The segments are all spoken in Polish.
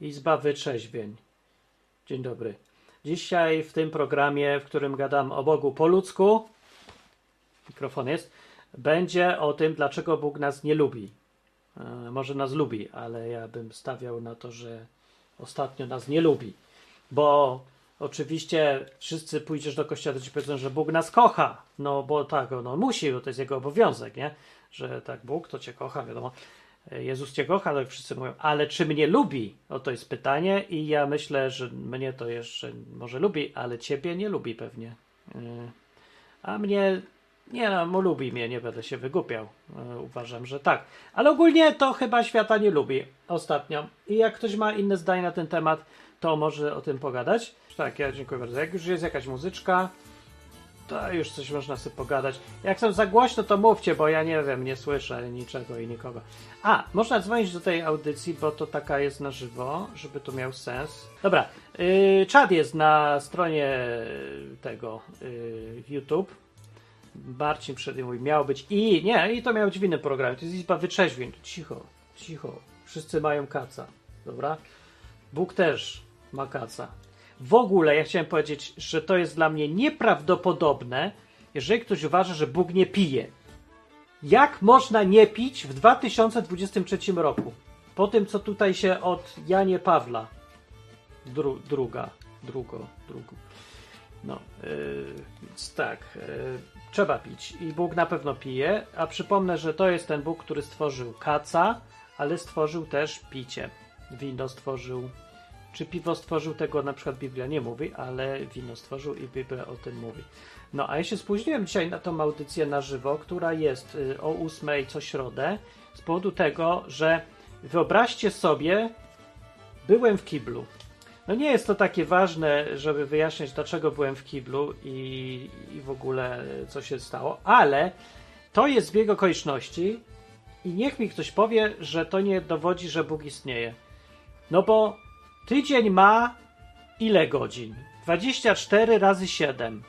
Izba Wytrzeźwień. Dzień dobry. Dzisiaj w tym programie, w którym gadam o Bogu po ludzku, mikrofon jest, będzie o tym, dlaczego Bóg nas nie lubi. E, może nas lubi, ale ja bym stawiał na to, że ostatnio nas nie lubi. Bo oczywiście wszyscy pójdziesz do kościoła, to ci powiedzą, że Bóg nas kocha. No bo tak, no musi, bo to jest jego obowiązek, nie? Że tak, Bóg to cię kocha, wiadomo. Jezus cię kocha, tak wszyscy mówią, ale czy mnie lubi? Oto jest pytanie i ja myślę, że mnie to jeszcze może lubi, ale ciebie nie lubi pewnie. Yy, a mnie, nie no, lubi mnie, nie będę się wygłupiał. Yy, uważam, że tak. Ale ogólnie to chyba świata nie lubi ostatnio. I jak ktoś ma inne zdanie na ten temat, to może o tym pogadać. Tak, ja dziękuję bardzo. Jak już jest jakaś muzyczka, to już coś można sobie pogadać. Jak są za głośno, to mówcie, bo ja nie wiem, nie słyszę niczego i nikogo. A, można dzwonić do tej audycji, bo to taka jest na żywo, żeby to miał sens. Dobra, yy, jest na stronie tego yy, YouTube. Marcin przed mówi, miał być i nie, i to miał być w innym programie. To jest Izba Wytrzeźwień. Cicho, cicho. Wszyscy mają kaca, dobra? Bóg też ma kaca. W ogóle ja chciałem powiedzieć, że to jest dla mnie nieprawdopodobne, jeżeli ktoś uważa, że Bóg nie pije. Jak można nie pić w 2023 roku? Po tym, co tutaj się od Janie Pawla dru, druga, drugo, drugu. No, yy, więc tak, yy, trzeba pić i Bóg na pewno pije, a przypomnę, że to jest ten Bóg, który stworzył kaca, ale stworzył też picie. Wino stworzył czy piwo stworzył tego na przykład Biblia nie mówi, ale wino stworzył i Biblia o tym mówi. No a ja się spóźniłem dzisiaj na tą audycję na żywo, która jest y, o 8 co środę, z powodu tego, że wyobraźcie sobie, byłem w kiblu. No nie jest to takie ważne, żeby wyjaśniać, dlaczego byłem w kiblu i, i w ogóle co się stało, ale to jest zbieg okoliczności i niech mi ktoś powie, że to nie dowodzi, że Bóg istnieje. No bo Tydzień ma ile godzin? 24 razy 7.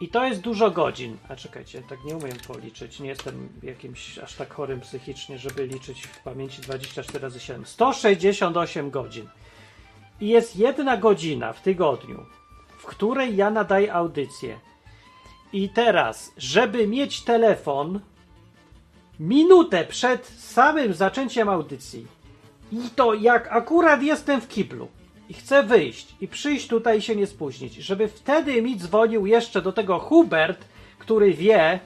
I to jest dużo godzin. A czekajcie, tak nie umiem policzyć. Nie jestem jakimś aż tak chorym psychicznie, żeby liczyć w pamięci 24 razy 7. 168 godzin. I jest jedna godzina w tygodniu, w której ja nadaję audycję. I teraz, żeby mieć telefon minutę przed samym zaczęciem audycji, i to jak akurat jestem w kiblu i chcę wyjść i przyjść tutaj i się nie spóźnić, żeby wtedy mi dzwonił jeszcze do tego Hubert, który wie,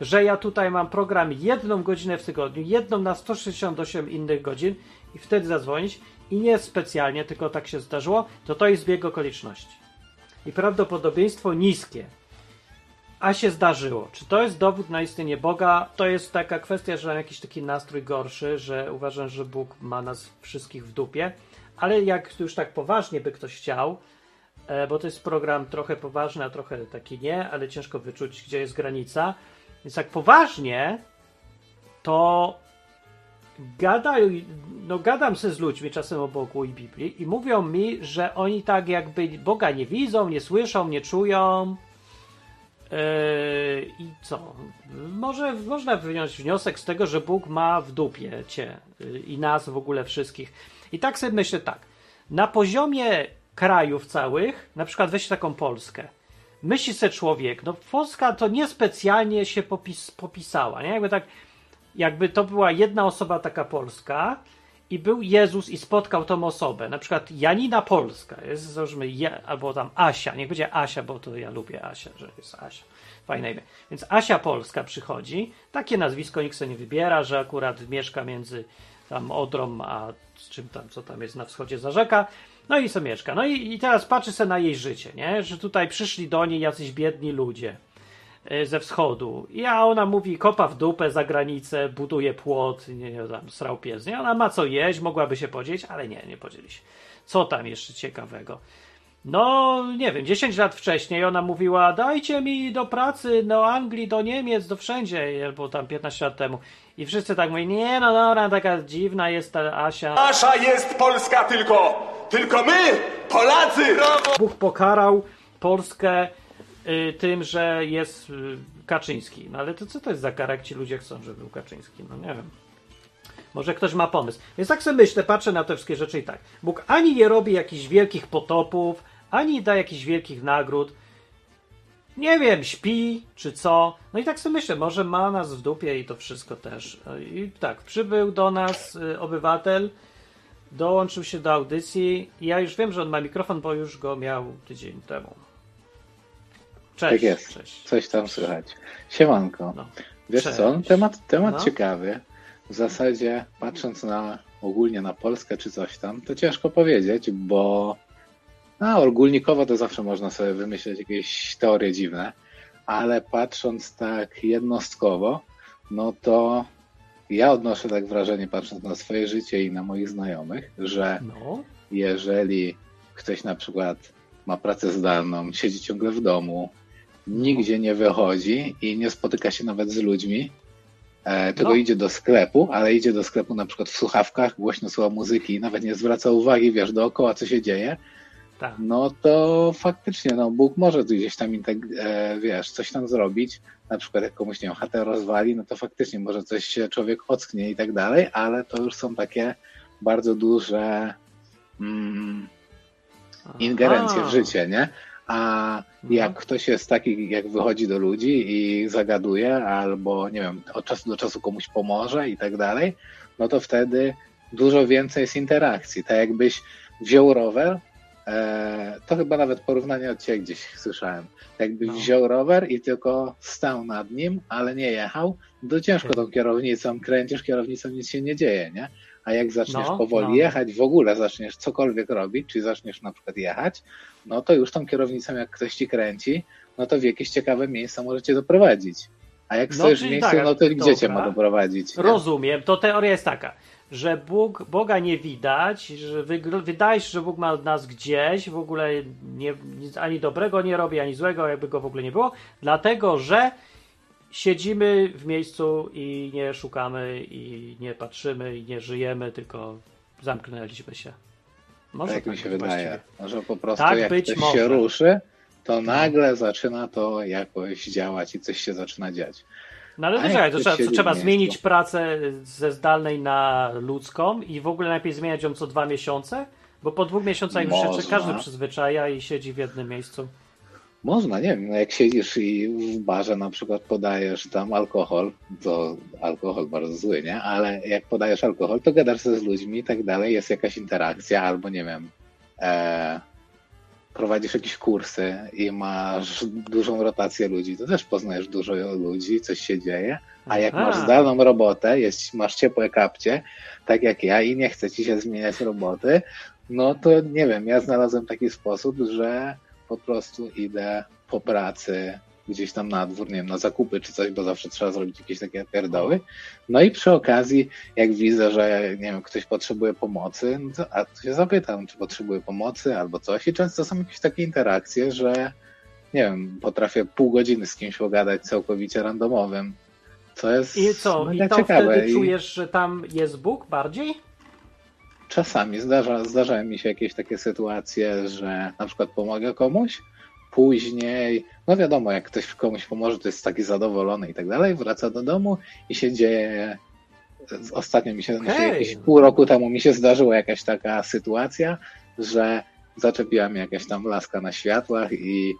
że ja tutaj mam program jedną godzinę w tygodniu, jedną na 168 innych godzin i wtedy zadzwonić i nie specjalnie, tylko tak się zdarzyło, to to jest zbieg okoliczności. I prawdopodobieństwo niskie a się zdarzyło. Czy to jest dowód na istnienie Boga? To jest taka kwestia, że mam jakiś taki nastrój gorszy, że uważam, że Bóg ma nas wszystkich w dupie. Ale jak już tak poważnie by ktoś chciał, e, bo to jest program trochę poważny, a trochę taki nie, ale ciężko wyczuć, gdzie jest granica. Więc jak poważnie, to gadają, no gadam się z ludźmi czasem o Bogu i Biblii i mówią mi, że oni tak jakby Boga nie widzą, nie słyszą, nie czują, Yy, I co? Może można wyjąć wniosek z tego, że Bóg ma w dupie cię yy, i nas w ogóle wszystkich. I tak sobie myślę tak. Na poziomie krajów całych, na przykład weź taką Polskę. Myśli sobie człowiek, no Polska to niespecjalnie się popis, popisała, nie? Jakby tak, jakby to była jedna osoba taka Polska, i był Jezus i spotkał tą osobę, na przykład Janina Polska, jest, załóżmy, ja, albo tam Asia, niech będzie Asia, bo to ja lubię Asia, że jest Asia, fajne imię. Więc Asia Polska przychodzi, takie nazwisko nikt sobie nie wybiera, że akurat mieszka między tam Odrą, a czym tam, co tam jest na wschodzie za rzeka, no i sobie mieszka. No i, i teraz patrzy sobie na jej życie, nie? że tutaj przyszli do niej jacyś biedni ludzie, ze wschodu. I a ona mówi, kopa w dupę za granicę, buduje płot, nie, nie tam srał pies. Nie? Ona ma co jeść, mogłaby się podzielić, ale nie, nie podzieli się. Co tam jeszcze ciekawego? No, nie wiem, 10 lat wcześniej ona mówiła, dajcie mi do pracy do Anglii, do Niemiec, do wszędzie, albo tam 15 lat temu. I wszyscy tak mówią, nie no dobra, taka dziwna jest ta Asia. Nasza jest Polska tylko, tylko my, Polacy! Brawo! Bóg pokarał Polskę tym, że jest y, Kaczyński. No ale to co to jest za kara, jak ci ludzie chcą, żeby był Kaczyński? No nie wiem. Może ktoś ma pomysł. Więc tak sobie myślę, patrzę na te wszystkie rzeczy i tak. Bóg ani nie robi jakichś wielkich potopów, ani da jakichś wielkich nagród. Nie wiem, śpi czy co. No i tak sobie myślę, może ma nas w dupie i to wszystko też. I tak, przybył do nas y, obywatel, dołączył się do audycji. Ja już wiem, że on ma mikrofon, bo już go miał tydzień temu. Cześć. Tak jest. Cześć. Coś tam słychać. Siemanko. No. Wiesz Cześć. co, temat, temat No. ciekawy. W zasadzie patrząc na ogólnie na Polskę czy coś tam, to ciężko powiedzieć, bo no, ogólnikowo to zawsze można sobie wymyśleć jakieś teorie dziwne, ale patrząc tak jednostkowo, no to ja odnoszę tak wrażenie, patrząc na swoje życie i na moich znajomych, że No. jeżeli ktoś na przykład ma pracę zdalną, siedzi ciągle w domu, nigdzie nie wychodzi i nie spotyka się nawet z ludźmi, e, tylko No. idzie do sklepu, ale idzie do sklepu na przykład w słuchawkach, głośno słucha muzyki i nawet nie zwraca uwagi, wiesz, dookoła co się dzieje, Tak. no to faktycznie, no Bóg może tu gdzieś tam, e, wiesz, coś tam zrobić, na przykład jak komuś, nie wiem, chatę rozwali, no to faktycznie może coś się człowiek ocknie i tak dalej, ale to już są takie bardzo duże mm, ingerencje Aha. w życie, nie? A jak Mhm. ktoś jest taki, jak wychodzi do ludzi i zagaduje, albo nie wiem, od czasu do czasu komuś pomoże i tak dalej, no to wtedy dużo więcej jest interakcji. Tak jakbyś wziął rower, e, to chyba nawet porównanie od Ciebie gdzieś słyszałem. Tak jakbyś No. wziął rower i tylko stał nad nim, ale nie jechał, to ciężko tą kierownicą kręcisz, kierownicą nic się nie dzieje, nie? A jak zaczniesz No, powoli no. jechać, w ogóle zaczniesz cokolwiek robić, czyli zaczniesz na przykład jechać, no to już tą kierownicą, jak ktoś ci kręci, no to w jakieś ciekawe miejsca możecie doprowadzić. A jak No, stoisz w czyli miejscu, tak, no to gdzie cię ma doprowadzić? nie? Rozumiem. To teoria jest taka, że Bóg, Boga nie widać, że wydaje się, że Bóg ma nas gdzieś, w ogóle nie, nic ani dobrego nie robi, ani złego, jakby go w ogóle nie było, dlatego że siedzimy w miejscu i nie szukamy, i nie patrzymy, i nie żyjemy, tylko zamknęliśmy się. Może tak mi się wydaje. właściwie. Może po prostu Tak jak ktoś może. się ruszy, to nagle zaczyna to jakoś działać i coś się zaczyna dziać. No ale czekaj, to trzeba, trzeba zmienić pracę ze zdalnej na ludzką i w ogóle najpierw zmieniać ją co dwa miesiące, bo po dwóch miesiącach już się każdy przyzwyczaja i siedzi w jednym miejscu. Można, nie wiem, no jak siedzisz i w barze na przykład podajesz tam alkohol, to alkohol bardzo zły, nie? Ale jak podajesz alkohol, to gadasz ze z ludźmi i tak dalej, jest jakaś interakcja, albo nie wiem, e, prowadzisz jakieś kursy i masz dużą rotację ludzi, to też poznajesz dużo ludzi, coś się dzieje, a jak Aha. masz zdalną robotę, jest, masz ciepłe kapcie, tak jak ja i nie chce ci się zmieniać roboty, no to nie wiem, ja znalazłem taki sposób, że po prostu idę po pracy gdzieś tam na dwór, nie wiem, na zakupy czy coś, bo zawsze trzeba zrobić jakieś takie pierdoły. No i przy okazji, jak widzę, że nie wiem, ktoś potrzebuje pomocy, no to, a to się zapytam, czy potrzebuje pomocy albo coś. I często są jakieś takie interakcje, że nie wiem, potrafię pół godziny z kimś pogadać całkowicie randomowym. Co jest I co? I to ciekawe. wtedy czujesz, że tam jest Bóg bardziej? Czasami zdarza, zdarzają mi się jakieś takie sytuacje, że na przykład pomogę komuś, później, no wiadomo, jak ktoś komuś pomoże, to jest taki zadowolony i tak dalej, wraca do domu i się dzieje. Ostatnio mi się, znaczy Okej. jakieś pół roku temu mi się zdarzyła jakaś taka sytuacja, że zaczepiła mnie jakaś tam laska na światłach i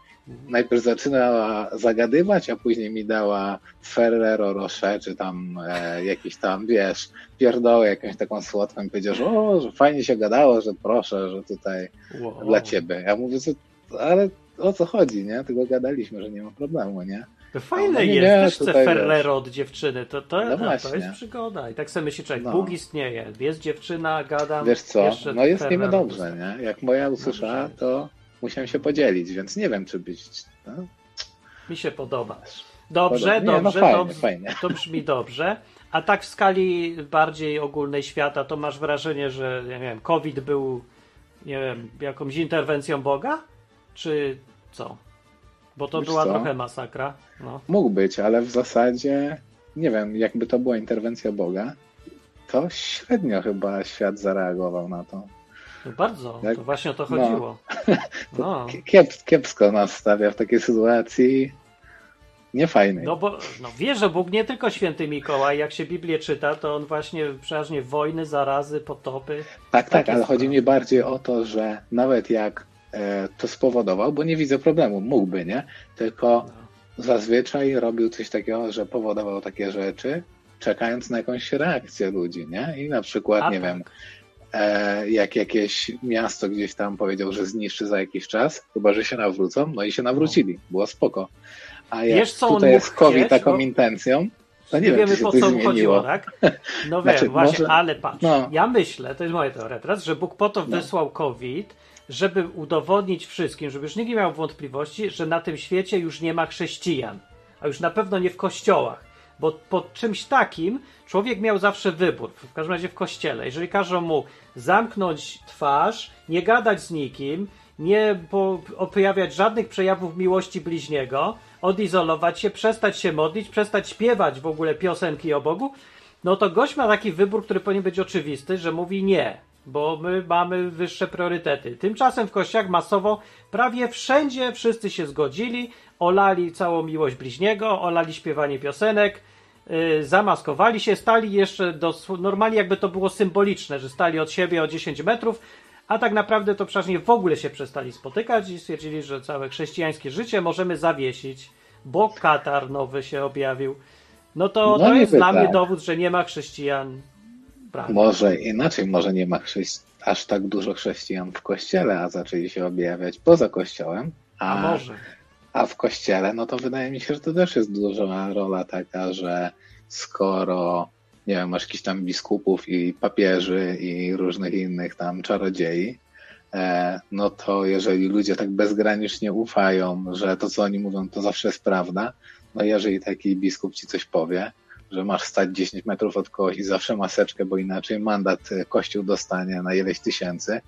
najpierw zaczynała zagadywać, a później mi dała Ferrero Rocher, czy tam e, jakiś tam, wiesz, pierdołę jakąś taką słodką i powiedział, że o, że fajnie się gadało, że proszę, że tutaj Wow. dla ciebie. Ja mówię, że, ale o co chodzi, nie? Tylko gadaliśmy, że nie ma problemu, nie? To fajne No, nie, jest, nie, też tutaj Ferrero od dziewczyny, to, to, No no to właśnie. jest przygoda. I tak sobie myśli człowiek, No. Bóg istnieje, jest dziewczyna, gadam. Wiesz co, no jest Ferrero dobrze, dostanę. nie? Jak moja usłyszała, to musiałem się podzielić, więc nie wiem, czy być... No, Mi się podoba. Dobrze, podobnie. nie, dobrze, no fajnie, dobrze. fajnie. To brzmi dobrze. A tak w skali bardziej ogólnej świata, to masz wrażenie, że nie wiem, COVID był nie wiem, jakąś interwencją Boga? Czy co? Bo to Wiesz była co? trochę masakra. No. Mógł być, ale w zasadzie nie wiem, jakby to była interwencja Boga, to średnio chyba świat zareagował na to. No bardzo, Jak- to właśnie o to no. chodziło. No. Kiep, kiepsko nas stawia w takiej sytuacji. nie fajnej. No bo no wiesz, że Bóg nie tylko święty Mikołaj, jak się Biblię czyta, to on właśnie przeważnie wojny, zarazy, potopy. tak, tak, ale chodzi mi bardziej o to, że nawet jak e, to spowodował, bo nie widzę problemu, mógłby, nie? Tylko No. zazwyczaj robił coś takiego, że powodował takie rzeczy, czekając na jakąś reakcję ludzi, nie? I na przykład, A nie tak. wiem, jak jakieś miasto gdzieś tam powiedział, że zniszczy za jakiś czas, chyba że się nawrócą, no i się nawrócili, było spoko. A jak Wiesz, co tutaj jest COVID chcieć, taką bo- intencją, to nie, nie wiem, wiemy po co mu chodziło, tak? No wiem, Znaczy, właśnie, może- ale patrz, no. ja myślę, to jest moja teoria teraz, że Bóg po to No. wysłał COVID, żeby udowodnić wszystkim, żeby już nikt nie miał wątpliwości, że na tym świecie już nie ma chrześcijan, a już na pewno nie w kościołach, bo pod czymś takim człowiek miał zawsze wybór, w każdym razie w kościele. Jeżeli każą mu zamknąć twarz, nie gadać z nikim, nie po- opowiadać żadnych przejawów miłości bliźniego, odizolować się, przestać się modlić, przestać śpiewać w ogóle piosenki o Bogu, no to gość ma taki wybór, który powinien być oczywisty, że mówi nie, bo my mamy wyższe priorytety. Tymczasem w kościołach masowo prawie wszędzie wszyscy się zgodzili, olali całą miłość bliźniego, olali śpiewanie piosenek, yy, zamaskowali się, stali jeszcze dos- normalnie jakby to było symboliczne, że stali od siebie o 10 metrów, a tak naprawdę to przeważnie w ogóle się przestali spotykać i stwierdzili, że całe chrześcijańskie życie możemy zawiesić, bo Katar nowy się objawił. No to No to jest dla mnie tak. dowód, że nie ma chrześcijan. Prawda. Może inaczej, może nie ma aż tak dużo chrześcijan w kościele, a zaczęli się objawiać poza kościołem. A może. A w kościele, no to wydaje mi się, że to też jest duża rola taka, że skoro, nie wiem, masz jakichś tam biskupów i papieży i różnych innych tam czarodziei, e, no to jeżeli ludzie tak bezgranicznie ufają, że to, co oni mówią, to zawsze jest prawda, no jeżeli taki biskup ci coś powie, że masz stać 10 metrów od kogoś i zawsze maseczkę, bo inaczej mandat e, kościół dostanie na ileś tysięcy,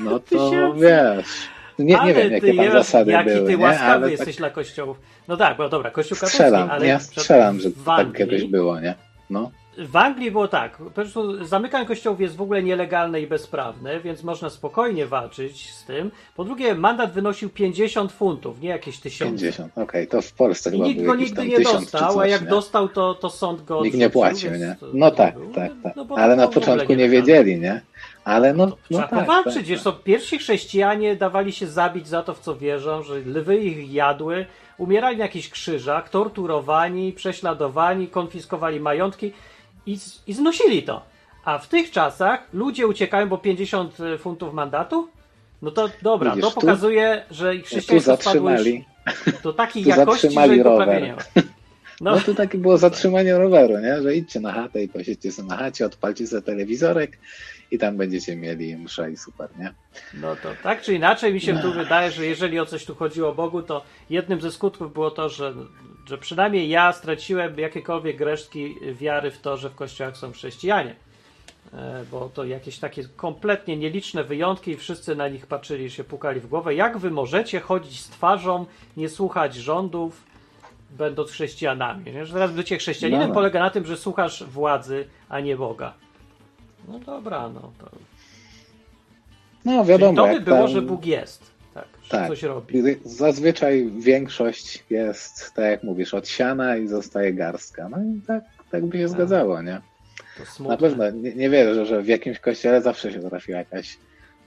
no to Tysięcy? wiesz. Nie, nie wiem, ty jakie tam zasady jaki były, ty nie? łaskawy ale tak jesteś dla kościołów. No tak, bo dobra, kościół katolicki, strzelam, ale ja strzelam, że tak Anglii, kiedyś było, nie? No. W Anglii było tak, po prostu zamykanie kościołów jest w ogóle nielegalne i bezprawne, więc można spokojnie walczyć z tym. Po drugie, mandat wynosił 50 funtów, nie jakieś tysiące. 50, okej, to w Polsce I chyba nikt go nigdy nie dostał, a coś, jak nie? dostał, to, to sąd go Nikt nie płacił, nie? No tak, tak, tak. no Ale na początku nie wiedzieli, nie? Ale no, no tak. tak, wiesz tak. co, pierwsi chrześcijanie dawali się zabić za to, w co wierzą, że lwy ich jadły, umierali na jakichś krzyżach, torturowani, prześladowani, konfiskowali majątki i, i znosili to. A w tych czasach ludzie uciekają, bo 50 funtów mandatu? No to dobra, Widzisz, to tu- pokazuje, że Tu chrześcijaństwo spadło już do takiej jakości, że rower. poprawie nie ma. No, No to takie było zatrzymanie roweru, nie? Że idźcie na chatę i posiedźcie sobie na chacie, odpalcie sobie telewizorek i tam będziecie mieli mszę i super, nie? No to tak czy inaczej mi się tu wydaje, że jeżeli o coś tu chodziło Bogu, to jednym ze skutków było to, że, że przynajmniej ja straciłem jakiekolwiek resztki wiary w to, że w kościołach są chrześcijanie. E, Bo to jakieś takie kompletnie nieliczne wyjątki i wszyscy na nich patrzyli, się pukali w głowę. Jak wy możecie chodzić z twarzą, nie słuchać rządów, będąc chrześcijanami? Nie? Że teraz bycie chrześcijaninem No. polega na tym, że słuchasz władzy, a nie Boga. No dobra, no to. No wiadomo, Czyli to by było, tam... że Bóg jest. Tak, że Tak. coś robi. Zazwyczaj większość jest, tak jak mówisz, od siana i zostaje garstka. No i tak, tak by się zgadzało, nie? Na pewno nie, nie wierzę, że w jakimś kościele zawsze się trafiła jakaś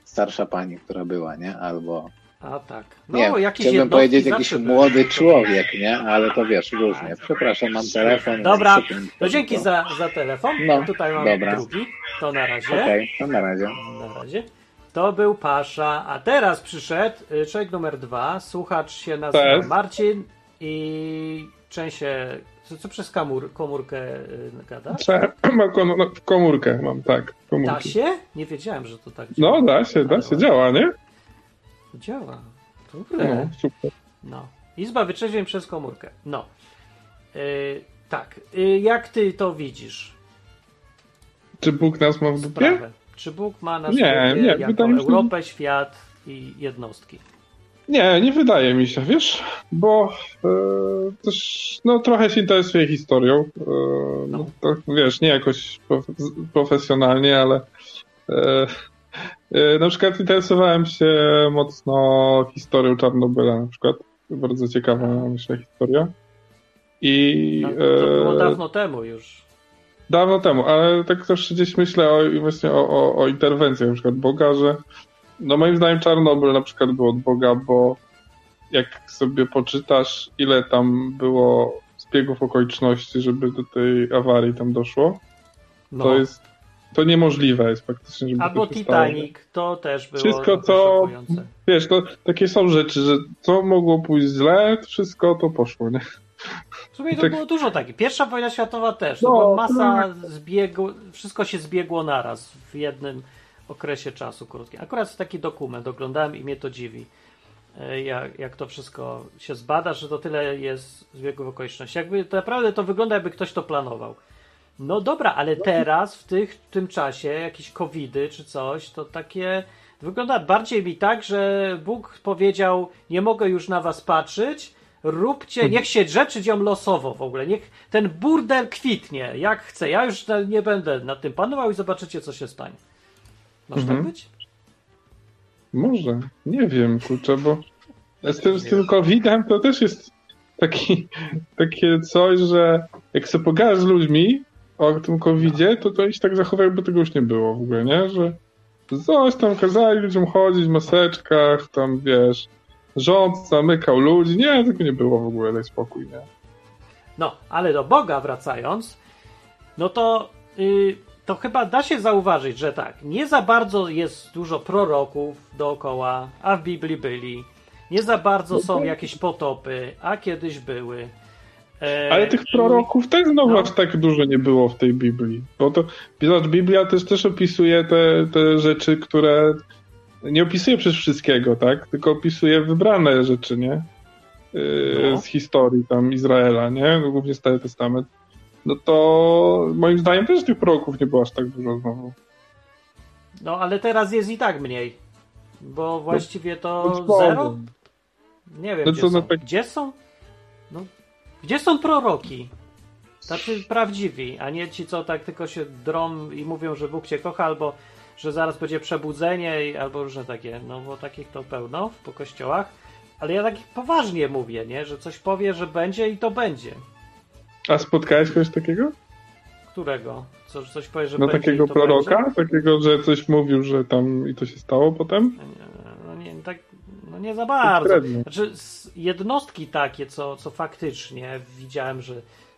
starsza pani, która była, nie? Albo A tak. No, nie, jakieś chciałbym powiedzieć jakiś młody człowiek, nie? Ale to wiesz, różnie. Przepraszam, mam telefon. Dobra, to dzięki za, za telefon. No, Tutaj mam dobra. drugi. To na razie. Okej, to na razie. Na razie. To był Pasza, a teraz przyszedł y, człowiek numer dwa. Słuchacz się nazywa Cześć. Marcin i częściej. Co, co przez komór, komórkę y, gada? Mam kom- no, komórkę, mam tak. Da Komórki. się? Nie wiedziałem, że to tak działa. No, da się, da się, działa, nie? Działa. No, Dobre. super. No. Izba wyczeźwień przez komórkę. No. Y, tak. Y, jak ty to widzisz? Czy Bóg nas ma w dupie? Sprawę. Czy Bóg ma nas Nie, w dupie nie, jako się- Europę, świat i jednostki? Nie, nie wydaje mi się, wiesz, bo e, też no, trochę się interesuję historią. E, no. to, wiesz, nie jakoś prof- profesjonalnie, ale e, na przykład interesowałem się mocno historią Czarnobyla na przykład. Bardzo ciekawa, myślę, historia. I No, to było e, dawno temu już. Dawno temu, ale tak też gdzieś myślę o, właśnie o, o, o interwencjach na przykład Boga, że no moim zdaniem Czarnobyl na przykład był od Boga, bo jak sobie poczytasz, ile tam było zbiegów okoliczności, żeby do tej awarii tam doszło, No. to jest to niemożliwe jest faktycznie, żeby Albo to. Titanic, to też było Wszystko, szokujące. Wiesz, to takie są rzeczy, że co mogło pójść źle, to wszystko to poszło, nie? W sumie to tak- było dużo takich. Pierwsza wojna światowa też. No, to była masa zbiegu, wszystko się zbiegło naraz w jednym okresie czasu krótkim. Akurat taki dokument oglądałem i mnie to dziwi. e, Jak, jak to wszystko się zbada, że to tyle jest zbiegów okoliczności. Jakby to naprawdę to wygląda, jakby ktoś to planował. No dobra, ale teraz w, tych, w tym czasie jakieś covidy czy coś, to takie wygląda bardziej mi tak, że Bóg powiedział, nie mogę już na was patrzeć, róbcie, niech się rzeczy dzieją losowo w ogóle, niech ten burdel kwitnie, jak chce. Ja już nie będę nad tym panował i zobaczycie, co się stanie. Może Mhm. tak być? Może, nie wiem, kurczę, bo z tym, z tym COVID-em to też jest taki, takie coś, że jak sobie pogadasz z ludźmi o tym COVID-zie, to to się tak zachowują, jakby tego już nie było w ogóle, nie? Że coś tam kazali ludziom chodzić w maseczkach, tam wiesz, rząd zamykał ludzi, nie, tego nie było w ogóle, daj spokój, nie? No, ale do Boga wracając, no to, y, to chyba da się zauważyć, że tak, nie za bardzo jest dużo proroków dookoła, a w Biblii byli. Nie za bardzo są jakieś potopy, a kiedyś były. E, Ale tych proroków też znowu no. aż tak dużo nie było w tej Biblii. Bo to, zobacz, Biblia też, też opisuje te, te rzeczy, które nie opisuje przez wszystkiego, tak? Tylko opisuje wybrane rzeczy, nie? Yy, No. Z historii tam Izraela, nie? No, Głównie Stary Testament. No to moim zdaniem też tych proroków nie było aż tak dużo znowu. No, ale teraz jest i tak mniej. Bo właściwie to Bądź Bogiem. zero? Nie wiem, No gdzie, co, są. no tak- gdzie są? No, gdzie są proroki? Tacy prawdziwi, a nie ci, co tak tylko się drą i mówią, że Bóg cię kocha, albo że zaraz będzie przebudzenie, albo różne takie, no bo takich to pełno po kościołach. Ale ja tak poważnie mówię, nie? Że coś powie, że będzie i to będzie. A spotkałeś kogoś takiego? Którego? Co, coś powie, że No będzie takiego i to proroka? będzie? Takiego, że coś mówił, że tam i to się stało potem? No nie, no nie za bardzo. Znaczy, jednostki takie, co, co faktycznie widziałem, że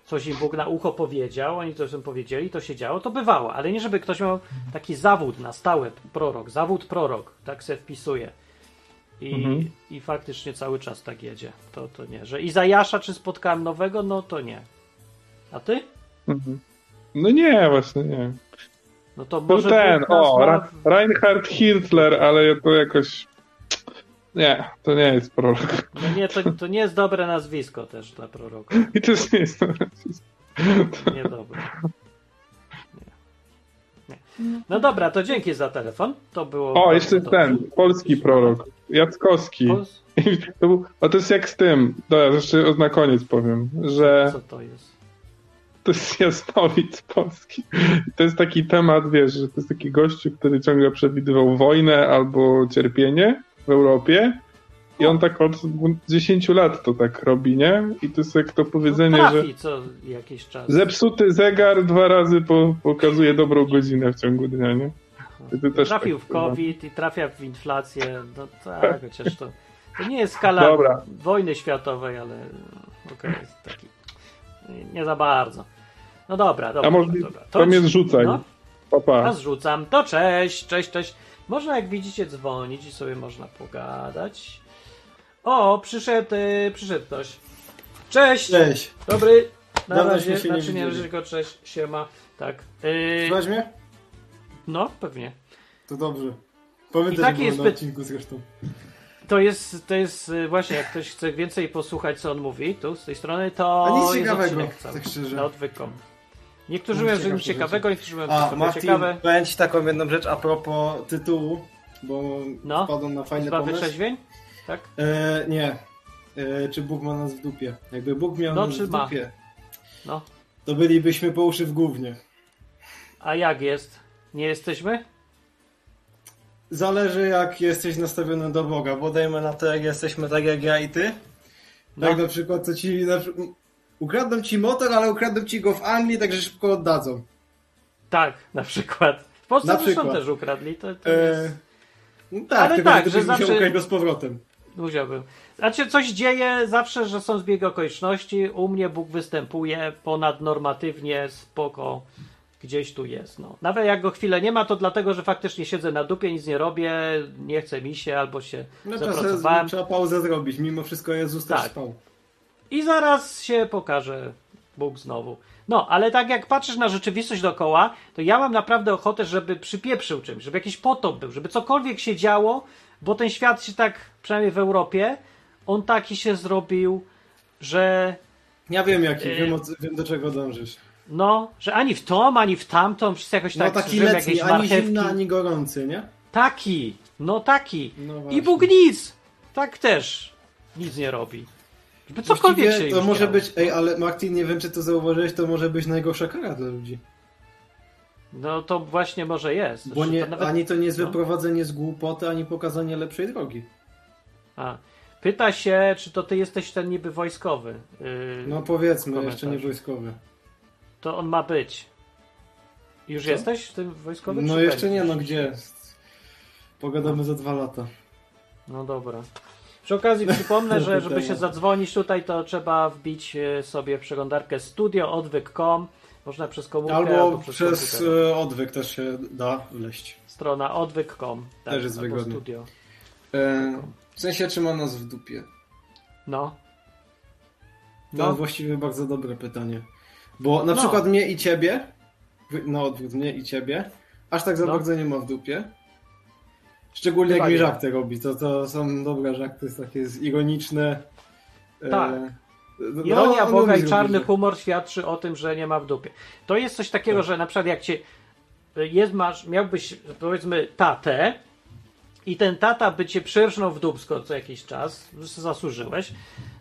coś im Bóg na ucho powiedział, oni to im powiedzieli, to się działo, to bywało, ale nie żeby ktoś miał taki zawód na stałe, prorok, zawód prorok, tak se wpisuje. I, Mhm. I faktycznie cały czas tak jedzie. To, to nie. Że Izajasza czy spotkałem nowego, no to nie. A ty? Mhm. No nie, właśnie nie. No to Był może ten, o, ma Reinhard Hitler, ale to jakoś... Nie, to nie jest prorok. No nie, to, to nie jest dobre nazwisko też dla proroka. I to jest nie jest Niedobre. Nie. Nie. No dobra, to dzięki za telefon. To było. O, jeszcze dobrze. ten, polski prorok, Jackowski. Pols- To, był, a to jest jak z tym, dobra, jeszcze na koniec powiem, że Co to jest? to jest jasnowic polski. To jest taki temat, wiesz, że to jest taki gościu, który ciągle przewidywał wojnę albo cierpienie w Europie i on tak od 10 lat to tak robi, nie? I to jest jak to powiedzenie, no, że trafi co jakiś czas. zepsuty zegar dwa razy po, pokazuje dobrą godzinę w ciągu dnia, nie? Trafił tak w COVID i trafia w inflację. No tak, chociaż to, to nie jest skala Dobra. wojny światowej, ale okej, jest taki. Nie, za bardzo. No dobra, dobra. A może dobra, to mnie zrzucaj. No, Papa. A zrzucam. To cześć, cześć, cześć. Można, jak widzicie, dzwonić i sobie można pogadać. O, przyszedł, y, przyszedł ktoś. Cześć! Cześć. Dobry. Na Dawno razie, się nie znaczy nie, widzieli. tylko cześć, siema. Tak. Y, Słuchaj mnie? no, pewnie. To dobrze. Pamiętaj, I taki że byłem jest na odcinku zresztą. To jest, to jest y, właśnie, jak ktoś chce więcej posłuchać, co on mówi, tu, z tej strony, to A nic jest ciekawego, odcinek cały, tak szczerze. na odwykom. Niektórzy mówią, że nic ciekawego, niektórzy mówią, że Martin, ciekawe. powiem ci taką jedną rzecz a propos tytułu, bo No. wpadłem na fajny Izba pomysł. wytrzeźwień? Tak? E, nie. E, czy Bóg ma nas w dupie? Jakby Bóg miał No, nas czy w ma? dupie, No. to bylibyśmy po uszy w gównie. A jak jest? Nie jesteśmy? Zależy jak jesteś nastawiony do Boga, bo dajmy na to, jak jesteśmy tak jak ja i ty. No. Tak na przykład, co ci... Ukradną ci motor, ale ukradną ci go w Anglii, także szybko oddadzą. Tak, na przykład. W Polsce Na przykład. też ukradli. To, to E, jest... no tak, Ale tylko tak, że że musiał zawsze- ukraść go z powrotem. Musiałbym. Znaczy, coś dzieje zawsze, że są zbiegi okoliczności. U mnie Bóg występuje ponadnormatywnie, spoko. Gdzieś tu jest. No. Nawet jak go chwilę nie ma, to dlatego, że faktycznie siedzę na dupie, nic nie robię, nie chce mi się, albo się No zapracowałem. trzeba pauzę zrobić, mimo wszystko Jezus też Tak. spał. I zaraz się pokaże Bóg znowu. No, ale tak jak patrzysz na rzeczywistość dookoła, to ja mam naprawdę ochotę, żeby przypieprzył czymś, żeby jakiś potop był, żeby cokolwiek się działo, bo ten świat się tak, przynajmniej w Europie, on taki się zrobił, że Ja wiem jaki, E, wiem, o, wiem do czego dążysz. no, że ani w tą, ani w tamtą, wszyscy jakoś No tak taki letni, jakieś ani marchewki. zimny, ani gorący, nie? Taki, no taki. No I. Bóg nic, tak też nic nie robi. Żeby cokolwiek się to może działo. być, ej, ale Martin, nie wiem czy to zauważyłeś, to może być najgorsza kara dla ludzi. No to właśnie może jest. Bo Że nie, to nawet- ani to nie jest no. wyprowadzenie z głupoty, ani pokazanie lepszej drogi. A. Pyta się, czy to ty jesteś ten niby wojskowy. Yy, No powiedzmy, Komentarz. jeszcze nie wojskowy. To on ma być. Już Co? jesteś w tym wojskowym? No jeszcze nie, no gdzie? Pogadamy za dwa lata. No dobra. Przy okazji przypomnę, że żeby się zadzwonić tutaj, to trzeba wbić e, sobie w przeglądarkę studio odwyk.com. Można przez komórkę albo, Albo przez, przez e, odwyk też się da wleść. Strona odwyk.com. Tak, Też jest wygodnie. studio. E, w sensie trzyma nas w dupie. No. To No. właściwie bardzo dobre pytanie. Bo na No. przykład mnie i ciebie, wy- no odwrót mnie i ciebie, aż tak za No. bardzo nie ma w dupie. Szczególnie Chyba jak mi żarty robi, to, to są dobre żarty, takie jest ironiczne. Tak. no, Ironia on Boga i czarny humor świadczy o tym, że nie ma w dupie. To jest coś takiego, Tak. że na przykład jak cię jest, masz, miałbyś powiedzmy tatę i ten tata by cię przyrżnął w dubsko co jakiś czas, zasłużyłeś,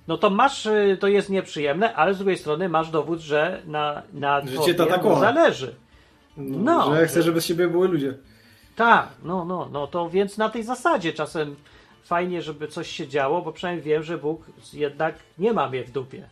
no to masz, y, to jest nieprzyjemne, ale z drugiej strony masz dowód, że na, na Że cię tobie tata zależy. No, No, że ja chcę, że- żeby z siebie były ludzie. Tak, no, no, no to więc na tej zasadzie czasem fajnie, żeby coś się działo, bo przynajmniej wiem, że Bóg jednak nie ma mnie w dupie.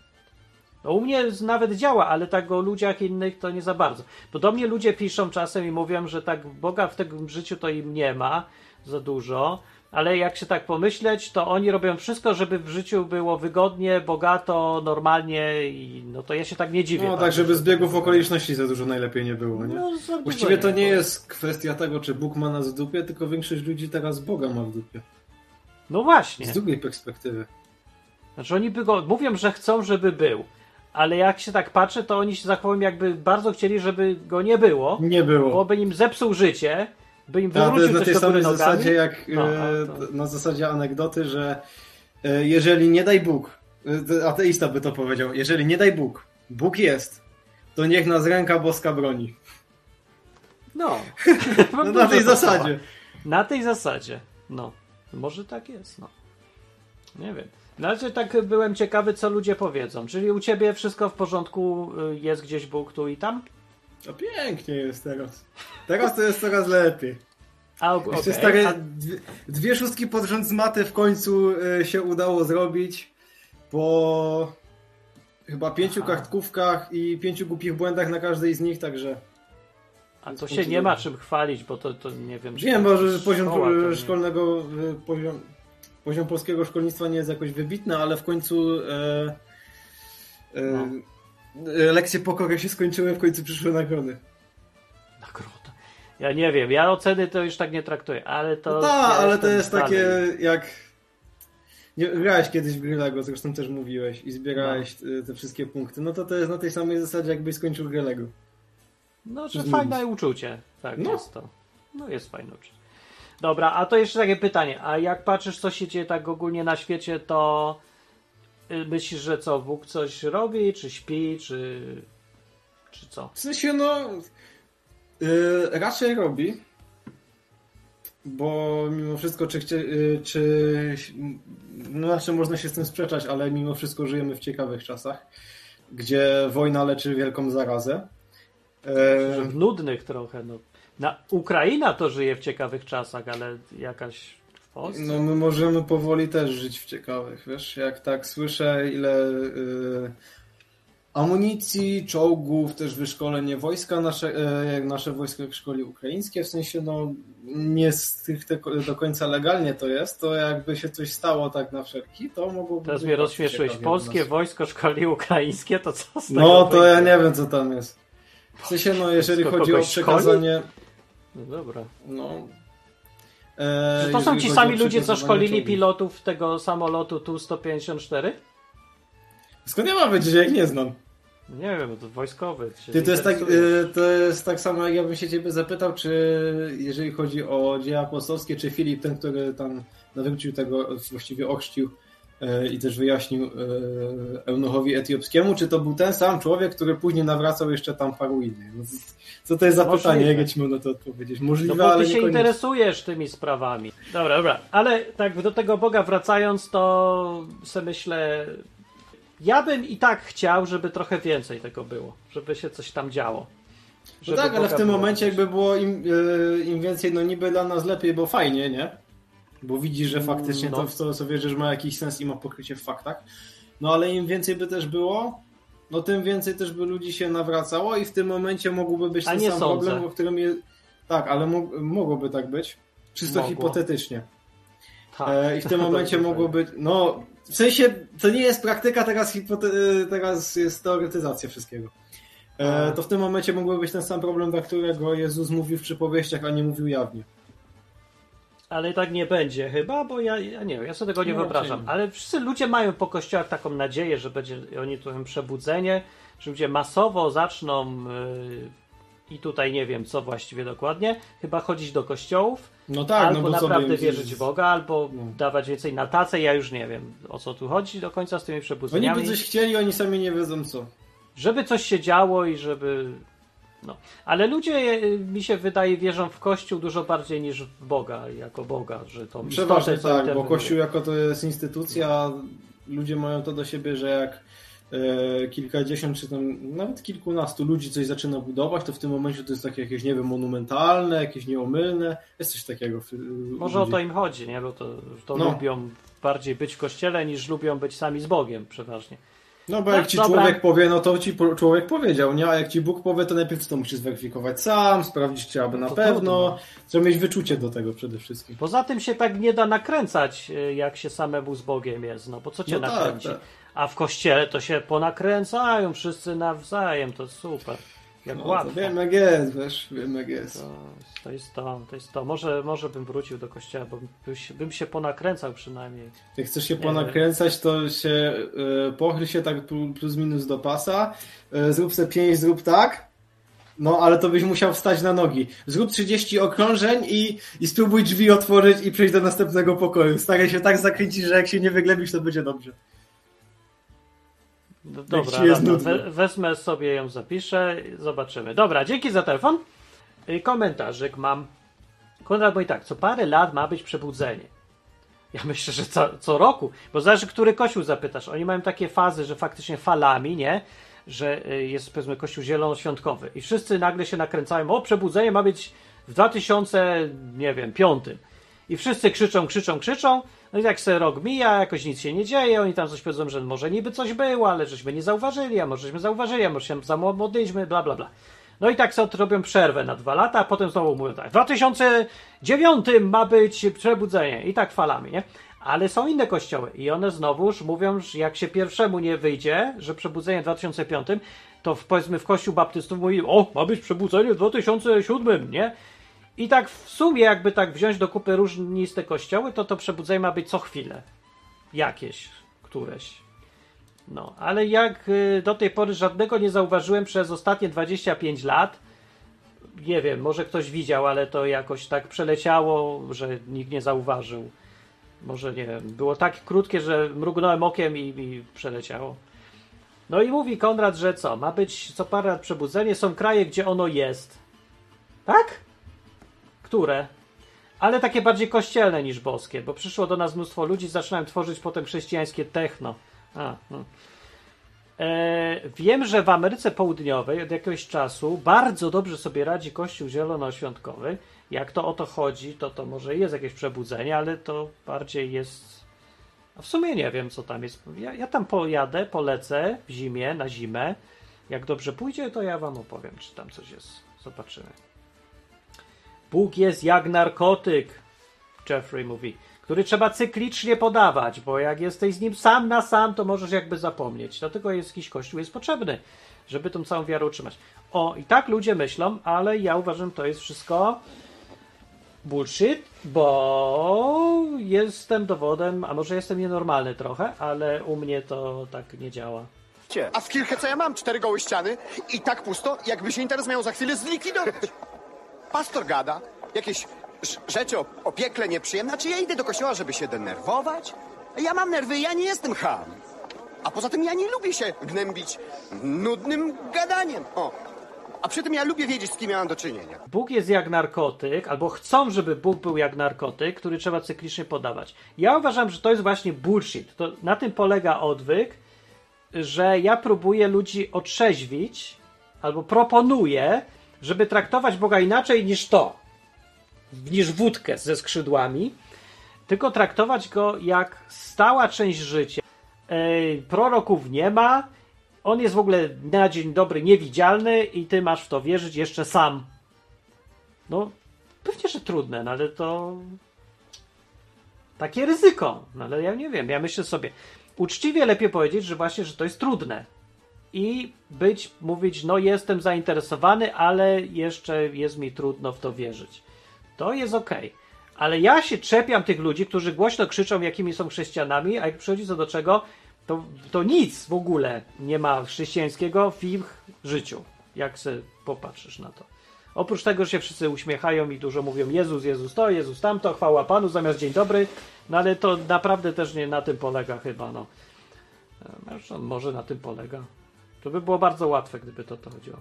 No u mnie nawet działa, ale tak o ludziach innych to nie za bardzo. Bo do mnie ludzie piszą czasem i mówią, że tak Boga w tym życiu to im nie ma za dużo, ale jak się tak pomyśleć, to oni robią wszystko, żeby w życiu było wygodnie, bogato, normalnie i no to ja się tak nie dziwię. No bardzo, tak, żeby że- zbiegów okoliczności za dużo najlepiej nie było, nie? No, Właściwie to nie jest kwestia tego, czy Bóg ma nas w dupie, tylko większość ludzi teraz Boga ma w dupie. No właśnie. Z drugiej perspektywy. Znaczy oni by go, mówią, że chcą, żeby był, ale jak się tak patrzy, to oni się zachowują jakby bardzo chcieli, żeby go nie było, Nie było. bo by im zepsuł życie, by im A, to jest wywrócił na coś tej samej zasadzie jak No, e, to- na zasadzie anegdoty, że e, jeżeli nie daj Bóg, e, ateista by to powiedział, jeżeli nie daj Bóg, Bóg jest, to niech nas ręka boska broni. No. No, na tej zasadzie. Na tej zasadzie. No. Może tak jest, no. Nie wiem. No ale tak byłem ciekawy, co ludzie powiedzą. Czyli u ciebie wszystko w porządku, y, jest gdzieś Bóg tu i tam? To pięknie jest teraz. Teraz to jest coraz lepiej. A, Jeszcze okej. stare, A, dwie, dwie szóstki pod rząd z maty w końcu e, się udało zrobić po chyba pięciu Aha. kartkówkach i pięciu głupich błędach na każdej z nich, także a to się nie ma czym chwalić, bo to, to nie wiem. czy Wiem, to bo że jest poziom szkoła, nie- szkolnego, e, poziom, poziom polskiego szkolnictwa nie jest jakoś wybitny, ale w końcu e, e, No. E, lekcje pokory się skończyły, w końcu przyszły nagrody. Nagroda. Ja nie wiem, ja oceny to już tak nie traktuję, ale to. No tak, ja ale to jest takie jak... Nie, grałeś kiedyś w gry Lego, zresztą też mówiłeś i zbierałeś No. e, te wszystkie punkty. No to to jest na tej samej zasadzie, jakbyś skończył grę Lego. No, że fajne uczucie. Tak, No. jest to. No, jest fajne uczucie. Dobra, a to jeszcze takie pytanie. A jak patrzysz, co się dzieje tak ogólnie na świecie, to y, myślisz, że co, Bóg coś robi, czy śpi, czy, czy co? W sensie, no... Yy, raczej robi. Bo mimo wszystko, czy, chcie, yy, czy no znaczy można się z tym sprzeczać, ale mimo wszystko żyjemy w ciekawych czasach, gdzie wojna leczy wielką zarazę. Yy, w nudnych trochę, no. Na, Ukraina to żyje w ciekawych czasach, ale jakaś Polsce? no my możemy powoli też żyć w ciekawych, wiesz, jak tak słyszę ile yy, amunicji, czołgów, też wyszkolenie wojska, nasze, e, jak nasze wojsko szkoli ukraińskie, w sensie no nie stricte do końca legalnie to jest, to jakby się coś stało tak na wszelki, to mogłoby Teraz mnie rozśmieszyłeś. Polskie wojsko szkoli ukraińskie, to co z tego No to ja nie wiem co tam jest. W sensie no jeżeli chodzi o kogoś szkoli? przekazanie No dobra. no Czy to są ci sami ludzie, co szkolili czołgów. pilotów tego samolotu Tu-154? Skąd ja mam wiedzieć, że jak nie znam? Nie wiem, to wojskowy. Ty, to, jest tak, y, to jest tak samo, jak ja bym się ciebie zapytał, czy jeżeli chodzi o dzieła apostolskie, czy Filip, ten, który tam nawrócił tego, właściwie ochrzcił i też wyjaśnił y, eunuchowi etiopskiemu, czy to był ten sam człowiek, który później nawracał jeszcze tam paru innych? No, co to jest za pytanie, jak ja ci na to odpowiedzieć? No Możliwe, bo ale ty się interesujesz tymi sprawami. Dobra, dobra. Ale tak do tego Boga wracając, to sobie myślę, ja bym i tak chciał, żeby trochę więcej tego było, żeby się coś tam działo. No tak, ale w tym momencie jakby było im, y, im więcej, no niby dla nas lepiej, bo fajnie, nie? Bo widzisz, że faktycznie No. to, w co, co wierzysz, ma jakiś sens i ma pokrycie w faktach. No ale im więcej by też było, no tym więcej też by ludzi się nawracało i w tym momencie mógłby być ten sam sądzę. problem, o którym je... Tak, ale mógł, mogłoby tak być. Czysto Mogło. hipotetycznie. Tak. E, I w tym momencie Dobrze, mogło być, no w sensie to nie jest praktyka, teraz, hipote... e, teraz jest teoretyzacja wszystkiego. E, to w tym momencie mógłby być ten sam problem, dla którego Jezus mówił w przypowieściach, a nie mówił jawnie. Ale tak nie będzie chyba, bo ja, ja nie wiem, ja sobie tego nie No, wyobrażam. nie. Ale wszyscy ludzie mają po kościołach taką nadzieję, że będzie oni tu przebudzenie, że ludzie masowo zaczną yy, i tutaj nie wiem co właściwie dokładnie, chyba chodzić do kościołów, No tak, albo no bo co naprawdę wierzyć w Boga, albo No. dawać więcej na tacę, ja już nie wiem o co tu chodzi do końca z tymi Oni przebudzeniami. by coś chcieli, oni sami nie wiedzą co. Żeby coś się działo i żeby. No. Ale ludzie, y, mi się wydaje, wierzą w Kościół dużo bardziej niż w Boga, jako Boga, że to Przeważnie tak, bo. Kościół jako to jest instytucja, ludzie mają to do siebie, że jak e, kilkadziesiąt czy tam nawet kilkunastu ludzi coś zaczyna budować, to w tym momencie to jest takie jakieś, nie wiem, monumentalne, jakieś nieomylne, jest coś takiego. Może o ludzi. to im chodzi, nie? Bo to, to No. lubią bardziej być w kościele niż lubią być sami z Bogiem przeważnie. No bo No, jak ci dobra. człowiek powie, no to ci człowiek powiedział, nie? A jak ci Bóg powie, to najpierw to musisz zweryfikować sam, sprawdzić, czy aby na to pewno. Trzeba mieć wyczucie do tego przede wszystkim. Poza tym się tak nie da nakręcać, y, jak się samemu z Bogiem jest. No bo co cię No tak, nakręci? tak. A w kościele to się ponakręcają wszyscy nawzajem, to super. Jak No, łatwo. wiem jak jest, wiesz, wiem jak jest. To, to jest to, to jest to. Może, może bym wrócił do kościoła, bo bym się, bym się ponakręcał przynajmniej. Jak chcesz się Nie ponakręcać, to się y, pochyl się tak plu- plus minus do pasa, y, zrób se 5, zrób tak, no ale to byś musiał wstać na nogi. Zrób 30 okrążeń i, i spróbuj drzwi otworzyć i przejść do następnego pokoju. Staraj się tak zakręcić, że jak się nie wyglebisz, to będzie dobrze. No, dobra, nudno. we, wezmę sobie ją, zapiszę, zobaczymy. Dobra, dzięki za telefon. Komentarzyk mam. Konrad mówi tak, co parę lat ma być przebudzenie. Ja myślę, że co, co roku, bo zależy, który kościół zapytasz. Oni mają takie fazy, że faktycznie falami, nie? Że y, jest powiedzmy kościół zielonoświątkowy i wszyscy nagle się nakręcają, o przebudzenie ma być w 2000, nie wiem, piątym. I wszyscy krzyczą, krzyczą, krzyczą. No i tak se rok mija, jakoś nic się nie dzieje. Oni tam coś powiedzą, że może niby coś było, ale żeśmy nie zauważyli, a może żeśmy zauważyli, a może się zamłodliśmy, bla, bla, bla. No i tak sobie robią przerwę na dwa lata, a potem znowu mówią tak, w 2009 ma być przebudzenie i tak falami, nie? Ale są inne kościoły i one znowuż mówią, że jak się pierwszemu nie wyjdzie, że przebudzenie w 2005, to w, powiedzmy w kościół baptystów mówi, o, ma być przebudzenie w 2007, nie? I tak w sumie, jakby tak wziąć do kupy różniste kościoły, to to przebudzenie ma być co chwilę. Jakieś, któreś. No, ale jak y, do tej pory żadnego nie zauważyłem przez ostatnie 25 lat, nie wiem, może ktoś widział, ale to jakoś tak przeleciało, że nikt nie zauważył. Może nie wiem, było tak krótkie, że mrugnąłem okiem i, i przeleciało. No i mówi Konrad, że co, ma być co parę lat przebudzenie, są kraje, gdzie ono jest. Tak? Które? Ale takie bardziej kościelne niż boskie, bo przyszło do nas mnóstwo ludzi, zaczynałem tworzyć potem chrześcijańskie techno. A, hmm. e, wiem, że w Ameryce Południowej od jakiegoś czasu bardzo dobrze sobie radzi Kościół A w sumie nie wiem, co tam jest. Ja, ja tam pojadę, polecę w zimie, na zimę. Jak dobrze pójdzie, to ja wam opowiem, czy tam coś jest. Zobaczymy. Bóg jest jak narkotyk, Jeffrey mówi, który trzeba cyklicznie podawać, bo jak jesteś z nim sam na sam, to możesz jakby zapomnieć. Dlatego jest jakiś kościół jest potrzebny, żeby tą całą wiarę utrzymać. O, i tak ludzie myślą, ale ja uważam, to jest wszystko bullshit, bo jestem dowodem, a może jestem nienormalny trochę, ale u mnie to tak nie działa. A w kilkę co ja mam? Cztery gołe ściany i tak pusto, jakby się interes miał za chwilę zlikwidować. Pastor gada, jakieś rzeczy o, o piekle nieprzyjemne. Czy ja idę do kościoła, żeby się denerwować? Ja mam nerwy, ja nie jestem ham. A poza tym ja nie lubię się gnębić nudnym gadaniem. O. A przy tym ja lubię wiedzieć, z kim ja mam do czynienia. Bóg jest jak narkotyk, albo chcą, żeby Bóg był jak narkotyk, który trzeba cyklicznie podawać. Ja uważam, że to jest właśnie bullshit. To, na tym polega odwyk, że ja próbuję ludzi otrzeźwić, albo proponuję, żeby traktować Boga inaczej niż to, niż wódkę ze skrzydłami, tylko traktować go jak stała część życia. Proroków nie ma, on jest w ogóle na dzień dobry niewidzialny i ty masz w to wierzyć jeszcze sam. No, pewnie, że trudne, no ale to takie ryzyko. No ale ja nie wiem, ja myślę sobie, uczciwie lepiej powiedzieć, że właśnie, że to jest trudne. I być, mówić, no jestem zainteresowany, ale jeszcze jest mi trudno w to wierzyć. To jest okej. Ale ja się czepiam tych ludzi, którzy głośno krzyczą, jakimi są chrześcijanami, a jak przychodzi co do czego, to, to nic w ogóle nie ma chrześcijańskiego w ich życiu, jak se popatrzysz na to. Oprócz tego, że się wszyscy uśmiechają i dużo mówią Jezus, Jezus to, Jezus tamto, chwała Panu zamiast dzień dobry, no ale to naprawdę też nie na tym polega chyba, no. E, Zresztą może na tym polega. To by było bardzo łatwe, gdyby to to chodziło.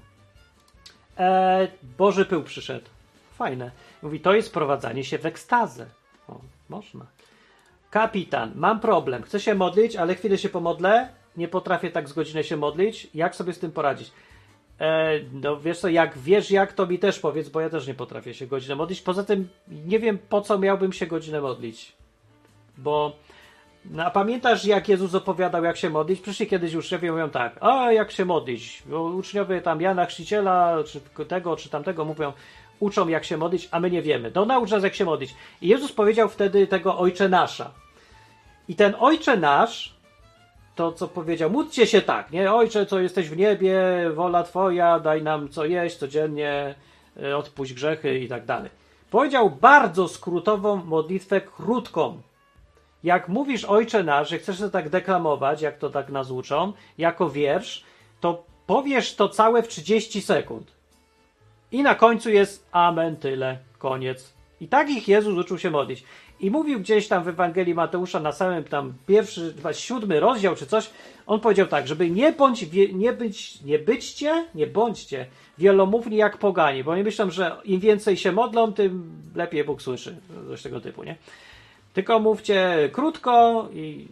E, Boży pył przyszedł. Fajne. Mówi, to jest wprowadzanie się w ekstazę. O, można. Kapitan, mam problem. Chcę się modlić, ale chwilę się pomodlę. Nie potrafię tak z godzinę się modlić. Jak sobie z tym poradzić? E, no wiesz co, jak wiesz jak, to mi też powiedz, bo ja też nie potrafię się godzinę modlić. Poza tym nie wiem, po co miałbym się godzinę modlić. Bo no, a pamiętasz, jak Jezus opowiadał, jak się modlić? Przyszli kiedyś uczniowie mówią tak, a jak się modlić? Uczniowie tam Jana Chrzciciela, czy tego, czy tamtego mówią, uczą jak się modlić, a my nie wiemy. No naucz nas jak się modlić. I Jezus powiedział wtedy tego Ojcze Nasza. I ten Ojcze Nasz, to co powiedział, módlcie się tak, nie? Ojcze, co jesteś w niebie, wola Twoja, daj nam co jeść codziennie, y, odpuść grzechy i tak dalej. Powiedział bardzo skrótową modlitwę, krótką. Jak mówisz Ojcze Nasz, że chcesz to tak deklamować, jak to tak nas uczą, jako wiersz, to powiesz to całe w 30 sekund. I na końcu jest Amen, tyle, koniec. I tak ich Jezus uczył się modlić. I mówił gdzieś tam w Ewangelii Mateusza na samym tam pierwszy, siódmy rozdział czy coś, on powiedział tak, żeby nie bądź, nie być, nie byćcie, nie bądźcie wielomówni jak pogani, bo oni myślą, że im więcej się modlą, tym lepiej Bóg słyszy. Coś tego typu, nie? Tylko mówcie krótko i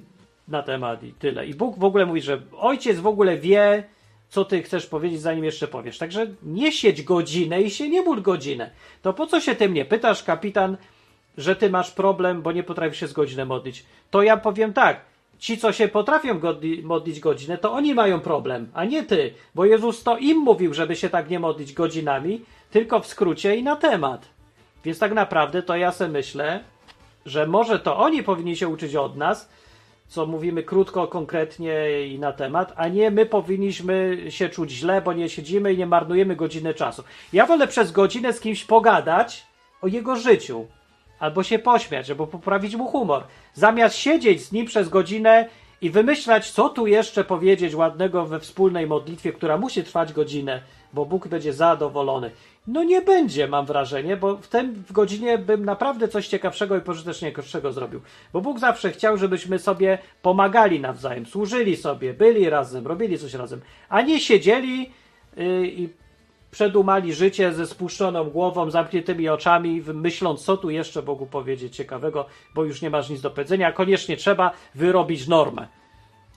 na temat i tyle. I Bóg w ogóle mówi, że ojciec w ogóle wie, co ty chcesz powiedzieć, zanim jeszcze powiesz. Także nie siedź godzinę i się nie módl godzinę. To po co się ty mnie pytasz, kapitan, że ty masz problem, bo nie potrafisz się z godzinę modlić? To ja powiem tak. Ci, co się potrafią godli- modlić godzinę, to oni mają problem, a nie ty. Bo Jezus to im mówił, żeby się tak nie modlić godzinami, tylko w skrócie i na temat. Więc tak naprawdę to ja sobie myślę, że może to oni powinni się uczyć od nas, co mówimy krótko, konkretnie i na temat, a nie my powinniśmy się czuć źle, bo nie siedzimy i nie marnujemy godziny czasu. Ja wolę przez godzinę z kimś pogadać o jego życiu, albo się pośmiać, albo poprawić mu humor, zamiast siedzieć z nim przez godzinę i wymyślać, co tu jeszcze powiedzieć ładnego we wspólnej modlitwie, która musi trwać godzinę, bo Bóg będzie zadowolony. No nie będzie, mam wrażenie, bo w tym w godzinie bym naprawdę coś ciekawszego i pożyteczniejszego zrobił. Bo Bóg zawsze chciał, żebyśmy sobie pomagali nawzajem, służyli sobie, byli razem, robili coś razem, a nie siedzieli yy, i przedumali życie ze spuszczoną głową, zamkniętymi oczami, myśląc, co tu jeszcze Bogu powiedzieć ciekawego, bo już nie masz nic do powiedzenia, a koniecznie trzeba wyrobić normę.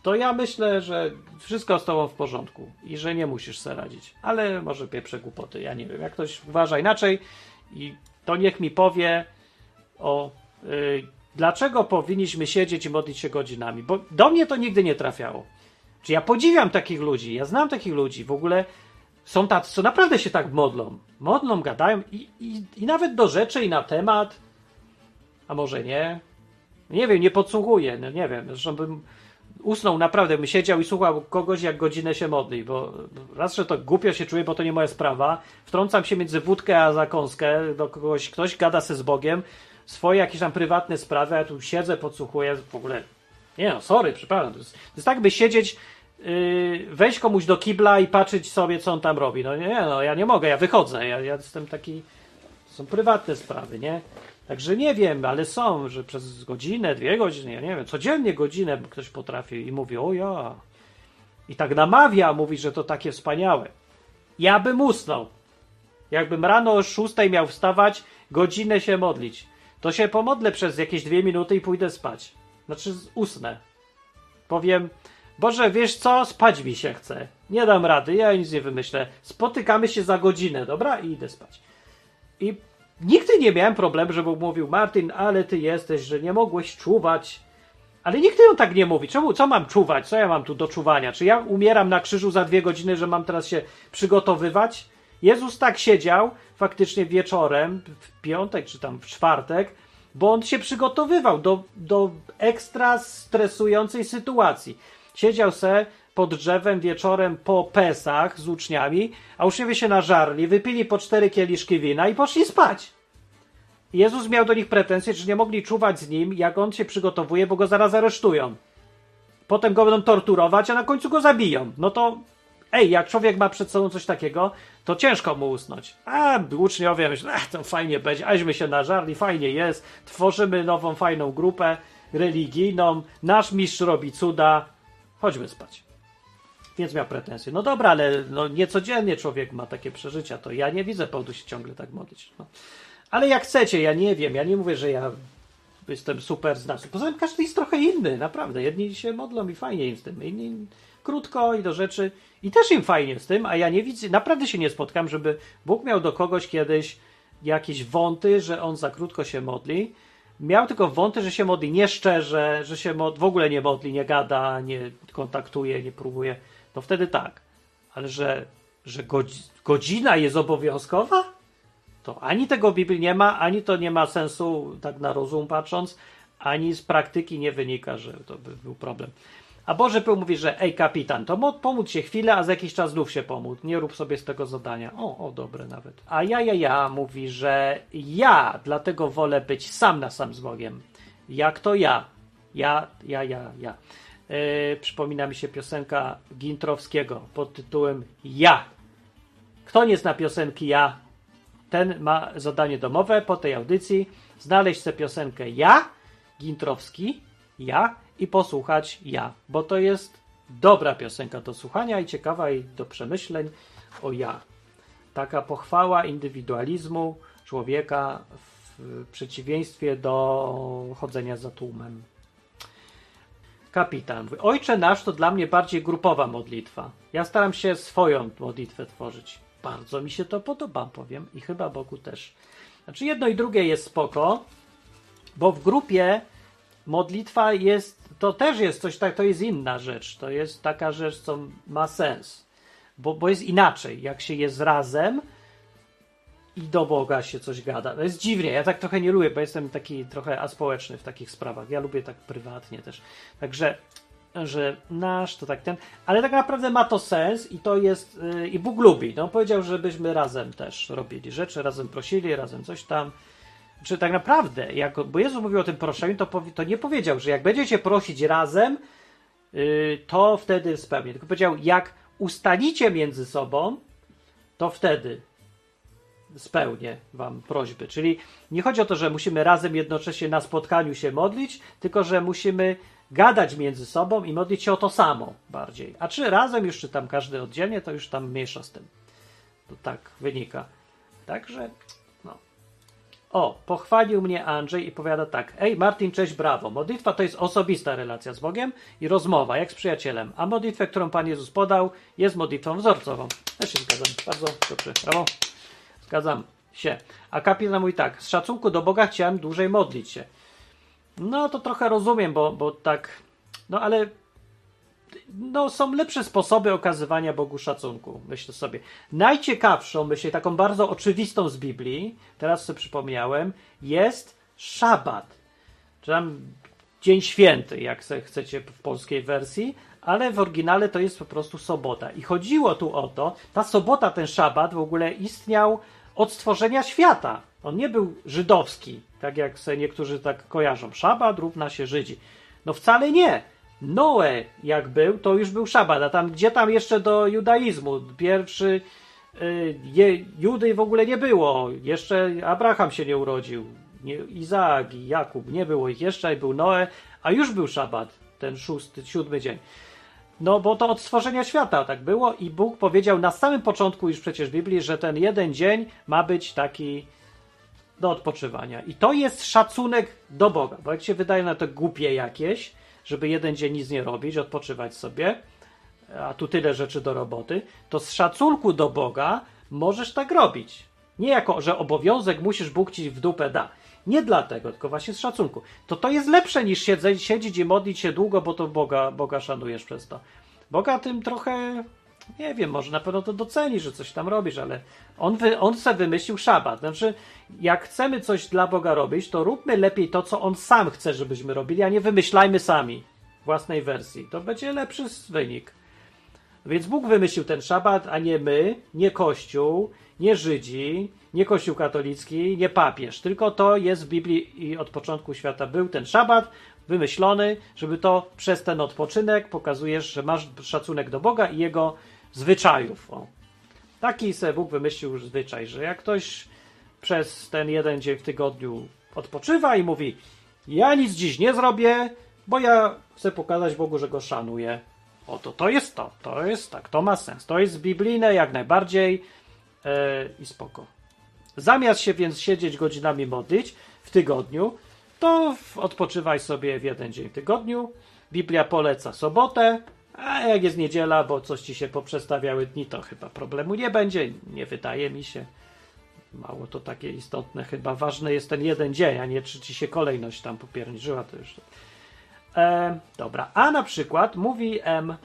To ja myślę, że wszystko z tobą w porządku i że nie musisz sobie radzić. Ale może pieprze głupoty, ja nie wiem. Jak ktoś uważa inaczej, i to niech mi powie o y, dlaczego powinniśmy siedzieć i modlić się godzinami? Bo do mnie to nigdy nie trafiało. Czy ja podziwiam takich ludzi, ja znam takich ludzi, w ogóle są tacy, co naprawdę się tak modlą. Modlą, gadają i, i, i nawet do rzeczy i na temat, a może nie. Nie wiem, nie podsłuchuję, no nie wiem, zresztą bym usnął naprawdę, bym siedział i słuchał kogoś, jak godzinę się modli, bo raz, że to głupio się czuję, bo to nie moja sprawa, wtrącam się między wódkę a zakąskę do kogoś, ktoś gada se z Bogiem, swoje jakieś tam prywatne sprawy, a ja tu siedzę, podsłuchuję, w ogóle, nie no, sorry, przepraszam, to jest, to jest tak, by siedzieć, yy, wejść komuś do kibla i patrzeć sobie, co on tam robi, no nie, no, ja nie mogę, ja wychodzę, ja, ja jestem taki, to są prywatne sprawy, nie? Także nie wiem, ale są, że przez godzinę, dwie godziny, ja nie wiem, codziennie godzinę ktoś potrafi i mówi, o ja. I tak namawia, mówi, że to takie wspaniałe. Ja bym usnął. Jakbym rano o szóstej miał wstawać, godzinę się modlić, to się pomodlę przez jakieś dwie minuty i pójdę spać. Znaczy usnę. Powiem, Boże, wiesz co, spać mi się chce. Nie dam rady, ja nic nie wymyślę. Spotykamy się za godzinę, dobra? I idę spać. I Nigdy nie miałem problemu, żeby mówił Martin, ale ty jesteś, że nie mogłeś czuwać. Ale nigdy on tak nie mówi. Czemu, co mam czuwać? Co ja mam tu do czuwania? Czy ja umieram na krzyżu za dwie godziny, że mam teraz się przygotowywać? Jezus tak siedział faktycznie wieczorem, w piątek czy tam w czwartek, bo on się przygotowywał do, do ekstra stresującej sytuacji. Siedział se pod drzewem wieczorem po pesach z uczniami, a uczniowie się nażarli, wypili po cztery kieliszki wina i poszli spać. Jezus miał do nich pretensje, że nie mogli czuwać z nim, jak on się przygotowuje, bo go zaraz aresztują. Potem go będą torturować, a na końcu go zabiją. No to, ej, jak człowiek ma przed sobą coś takiego, to ciężko mu usnąć. A uczniowie myślą, ach, to fajnie będzie, aśmy się nażarli, fajnie jest, tworzymy nową, fajną grupę religijną, nasz mistrz robi cuda, chodźmy spać. Więc miał pretensje. No dobra, ale no niecodziennie człowiek ma takie przeżycia, to ja nie widzę powodu się ciągle tak modlić. No. Ale jak chcecie, ja nie wiem, ja nie mówię, że ja jestem super znaczny. Poza tym każdy jest trochę inny, naprawdę. Jedni się modlą i fajnie im z tym, inni krótko i do rzeczy i też im fajnie z tym, a ja nie widzę, naprawdę się nie spotkam, żeby Bóg miał do kogoś kiedyś jakieś wąty, że on za krótko się modli. Miał tylko wąty, że się modli nieszczerze, że się mod- w ogóle nie modli, nie gada, nie kontaktuje, nie próbuje. To wtedy tak. Ale że, że godzina jest obowiązkowa? To ani tego Biblii nie ma, ani to nie ma sensu, tak na rozum patrząc, ani z praktyki nie wynika, że to by był problem. A Boże Pył mówi, że ej kapitan, to pomóc się chwilę, a za jakiś czas znów się pomóc. Nie rób sobie z tego zadania. O, o, dobre nawet. A ja, ja, ja mówi, że ja dlatego wolę być sam na sam z Bogiem. Jak to ja? Ja, ja, ja, ja. Yy, przypomina mi się piosenka Gintrowskiego pod tytułem Ja. Kto nie zna piosenki Ja, ten ma zadanie domowe po tej audycji znaleźć tę piosenkę Ja, Gintrowski, Ja i posłuchać Ja, bo to jest dobra piosenka do słuchania i ciekawa i do przemyśleń o Ja. Taka pochwała indywidualizmu człowieka w przeciwieństwie do chodzenia za tłumem. Kapitan. Ojcze nasz to dla mnie bardziej grupowa modlitwa. Ja staram się swoją modlitwę tworzyć. Bardzo mi się to podoba, powiem, i chyba Bogu też. Znaczy, jedno i drugie jest spoko, bo w grupie modlitwa jest, to też jest coś tak, to jest inna rzecz. To jest taka rzecz, co ma sens. Bo, bo jest inaczej. Jak się jest razem, i do Boga się coś gada. To jest dziwnie, ja tak trochę nie lubię, bo jestem taki trochę aspołeczny w takich sprawach. Ja lubię tak prywatnie też. Także, że nasz to tak ten, ale tak naprawdę ma to sens i to jest, yy, i Bóg lubi. No, powiedział, żebyśmy razem też robili rzeczy, razem prosili, razem coś tam. Czy tak naprawdę, jak, bo Jezus mówił o tym proszeniu, to, powi, to nie powiedział, że jak będziecie prosić razem, yy, to wtedy spełnię. Tylko powiedział, jak ustalicie między sobą, to wtedy spełnię wam prośby. Czyli nie chodzi o to, że musimy razem jednocześnie na spotkaniu się modlić, tylko że musimy gadać między sobą i modlić się o to samo bardziej. A czy razem już, czy tam każdy oddzielnie, to już tam mniejsza z tym. To tak wynika. Także, no. O, pochwalił mnie Andrzej i powiada tak. Ej, Martin, cześć, brawo. Modlitwa to jest osobista relacja z Bogiem i rozmowa, jak z przyjacielem. A modlitwę, którą Pan Jezus podał, jest modlitwą wzorcową. Też się zgadzam. Bardzo dobrze. Brawo. Zgadzam się. A kapitan mówi tak, z szacunku do Boga chciałem dłużej modlić się. No to trochę rozumiem, bo, bo tak, no ale no, są lepsze sposoby okazywania Bogu szacunku, myślę sobie. Najciekawszą, myślę, taką bardzo oczywistą z Biblii, teraz sobie przypomniałem, jest szabat. Czy tam Dzień Święty, jak chcecie w polskiej wersji, ale w oryginale to jest po prostu sobota. I chodziło tu o to, ta sobota, ten szabat w ogóle istniał od stworzenia świata. On nie był żydowski, tak jak se niektórzy tak kojarzą. Szabat równa się Żydzi. No wcale nie. Noe jak był, to już był szabat, a tam gdzie tam jeszcze do judaizmu? Pierwszy y, Judy w ogóle nie było. Jeszcze Abraham się nie urodził. Nie, Izaak i Jakub, nie było ich jeszcze, był Noe, a już był szabat, ten szósty, siódmy dzień. No bo to od stworzenia świata tak było i Bóg powiedział na samym początku już przecież Biblii, że ten jeden dzień ma być taki do odpoczywania. I to jest szacunek do Boga, bo jak się wydaje na to głupie jakieś, żeby jeden dzień nic nie robić, odpoczywać sobie, a tu tyle rzeczy do roboty, to z szacunku do Boga możesz tak robić. Nie jako, że obowiązek musisz Bóg ci w dupę da. Nie dlatego, tylko właśnie z szacunku. To to jest lepsze niż siedze, siedzieć i modlić się długo, bo to Boga, Boga szanujesz przez to. Boga tym trochę, nie wiem, może na pewno to doceni, że coś tam robisz, ale on, wy, on se wymyślił szabat. Znaczy, jak chcemy coś dla Boga robić, to róbmy lepiej to, co on sam chce, żebyśmy robili, a nie wymyślajmy sami własnej wersji. To będzie lepszy wynik. Więc Bóg wymyślił ten szabat, a nie my, nie Kościół, nie Żydzi, nie Kościół katolicki, nie papież. Tylko to jest w Biblii i od początku świata był ten szabat wymyślony, żeby to przez ten odpoczynek pokazujesz, że masz szacunek do Boga i jego zwyczajów. O. Taki se Bóg wymyślił zwyczaj, że jak ktoś przez ten jeden dzień w tygodniu odpoczywa i mówi ja nic dziś nie zrobię, bo ja chcę pokazać Bogu, że go szanuję. Oto to jest to, to jest tak, to ma sens. To jest biblijne jak najbardziej yy, i spoko. Zamiast się więc siedzieć godzinami modlić w tygodniu, to odpoczywaj sobie w jeden dzień w tygodniu. Biblia poleca sobotę, a jak jest niedziela, bo coś ci się poprzestawiały dni, to chyba problemu nie będzie. Nie wydaje mi się. Mało to takie istotne. Chyba ważny jest ten jeden dzień, a nie czy ci się kolejność tam popierniczyła, to już. E, dobra, a na przykład mówi M.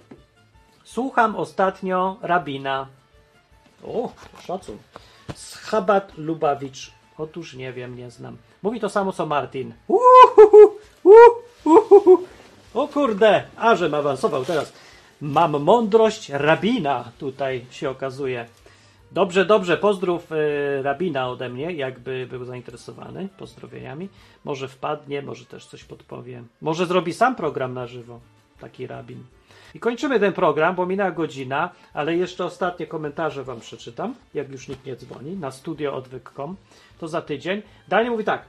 Słucham ostatnio rabina. O, szacun. Schabat Lubawicz. Otóż nie wiem, nie znam. Mówi to samo co Martin. Uhuhu, uhuhu. O kurde, a żem awansował teraz. Mam mądrość rabina, tutaj się okazuje. Dobrze, dobrze, pozdrów y, rabina ode mnie, jakby był zainteresowany pozdrowieniami. Może wpadnie, może też coś podpowie. Może zrobi sam program na żywo, taki rabin. I kończymy ten program, bo minęła godzina, ale jeszcze ostatnie komentarze wam przeczytam, jak już nikt nie dzwoni, na studioodwyk.com, to za tydzień. Daniel mówi tak,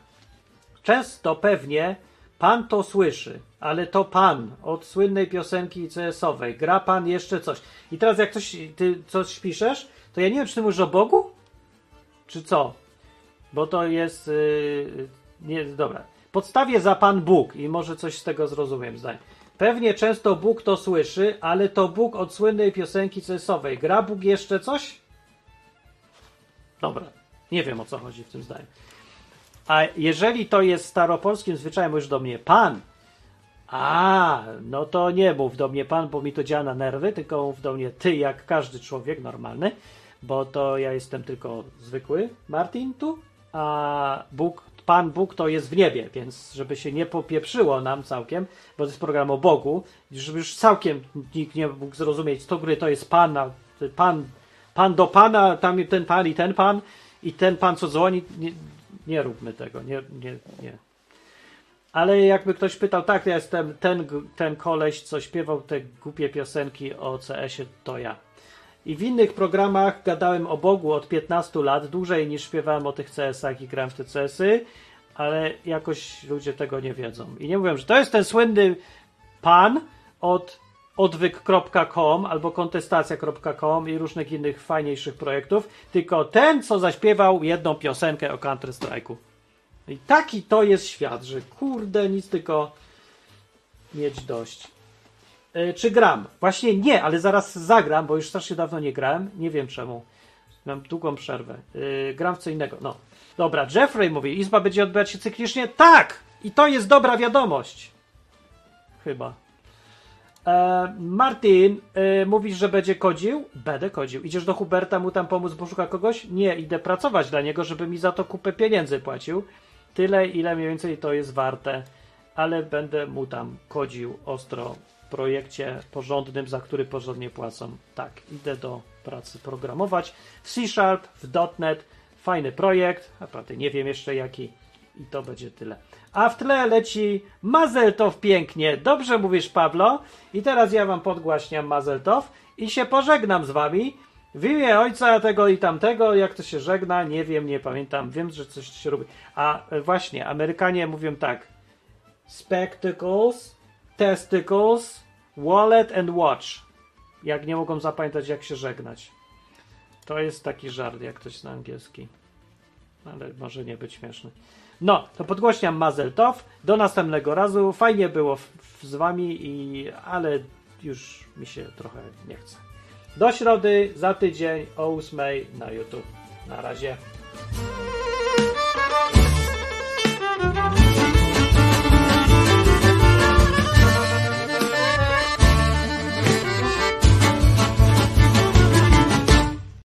często pewnie pan to słyszy, ale to pan od słynnej piosenki CS-owej, gra pan jeszcze coś. I teraz jak coś, ty coś piszesz, to ja nie wiem, czy ty mówisz o Bogu? Czy co? Bo to jest, yy, nie, dobra. Podstawię za pan Bóg i może coś z tego zrozumiem, zdań. Pewnie często Bóg to słyszy, ale to Bóg od słynnej piosenki CS-owej. Gra Bóg jeszcze coś? Dobra, nie wiem o co chodzi w tym zdaniu. A jeżeli to jest staropolskim zwyczajem, mówisz do mnie pan, a, no to nie mów do mnie pan, bo mi to działa na nerwy, tylko mów do mnie ty, jak każdy człowiek normalny, bo to ja jestem tylko zwykły Martin tu, a Bóg, Pan Bóg to jest w niebie, więc żeby się nie popieprzyło nam całkiem, bo to jest program o Bogu, żeby już całkiem nikt nie mógł zrozumieć, to gry to jest Pan, a pan, pan do Pana, tam ten Pan i ten Pan i ten Pan co dzwoni, nie, róbmy tego, nie, nie, nie. Ale jakby ktoś pytał, tak, ja jestem ten, ten koleś, co śpiewał te głupie piosenki o CS-ie, to ja. I w innych programach gadałem o Bogu od 15 lat, dłużej niż śpiewałem o tych CS-ach i grałem w te CS-y, ale jakoś ludzie tego nie wiedzą. I nie mówią, że to jest ten słynny pan od odwyk.com albo kontestacja.com i różnych innych fajniejszych projektów, tylko ten, co zaśpiewał jedną piosenkę o Counter-Strike'u. I taki to jest świat, że kurde, nic tylko mieć dość. Yy, czy gram? Właśnie nie, ale zaraz zagram, bo już strasznie dawno nie grałem. Nie wiem czemu. Mam długą przerwę. Yy, gram w co innego. No. Dobra, Jeffrey mówi, Izba będzie odbywać się cyklicznie? Tak! I to jest dobra wiadomość. Chyba. E, Martin, e, mówisz, że będzie kodził? Będę kodził. Idziesz do Huberta mu tam pomóc, bo szuka kogoś? Nie, idę pracować dla niego, żeby mi za to kupę pieniędzy płacił. Tyle, ile mniej więcej to jest warte, ale będę mu tam kodził ostro w projekcie porządnym, za który porządnie płacą. Tak, idę do pracy programować w C Sharp, w .NET. Fajny projekt, naprawdę nie wiem jeszcze jaki. I to będzie tyle. A w tle leci Mazeltow pięknie. Dobrze mówisz, Pablo. I teraz ja wam podgłaśniam Mazeltow i się pożegnam z wami. W imię ojca tego i tamtego, jak to się żegna, nie wiem, nie pamiętam. Wiem, że coś się robi. A e, właśnie, Amerykanie mówią tak. Spectacles, testicles, wallet and watch. Jak nie mogą zapamiętać, jak się żegnać. To jest taki żart, jak ktoś zna angielski. Ale może nie być śmieszny. No, to podgłośniam Mazeltow. Do następnego razu. Fajnie było z wami, i, ale już mi się trochę nie chce. Do środy, za tydzień o 8 na YouTube. Na razie.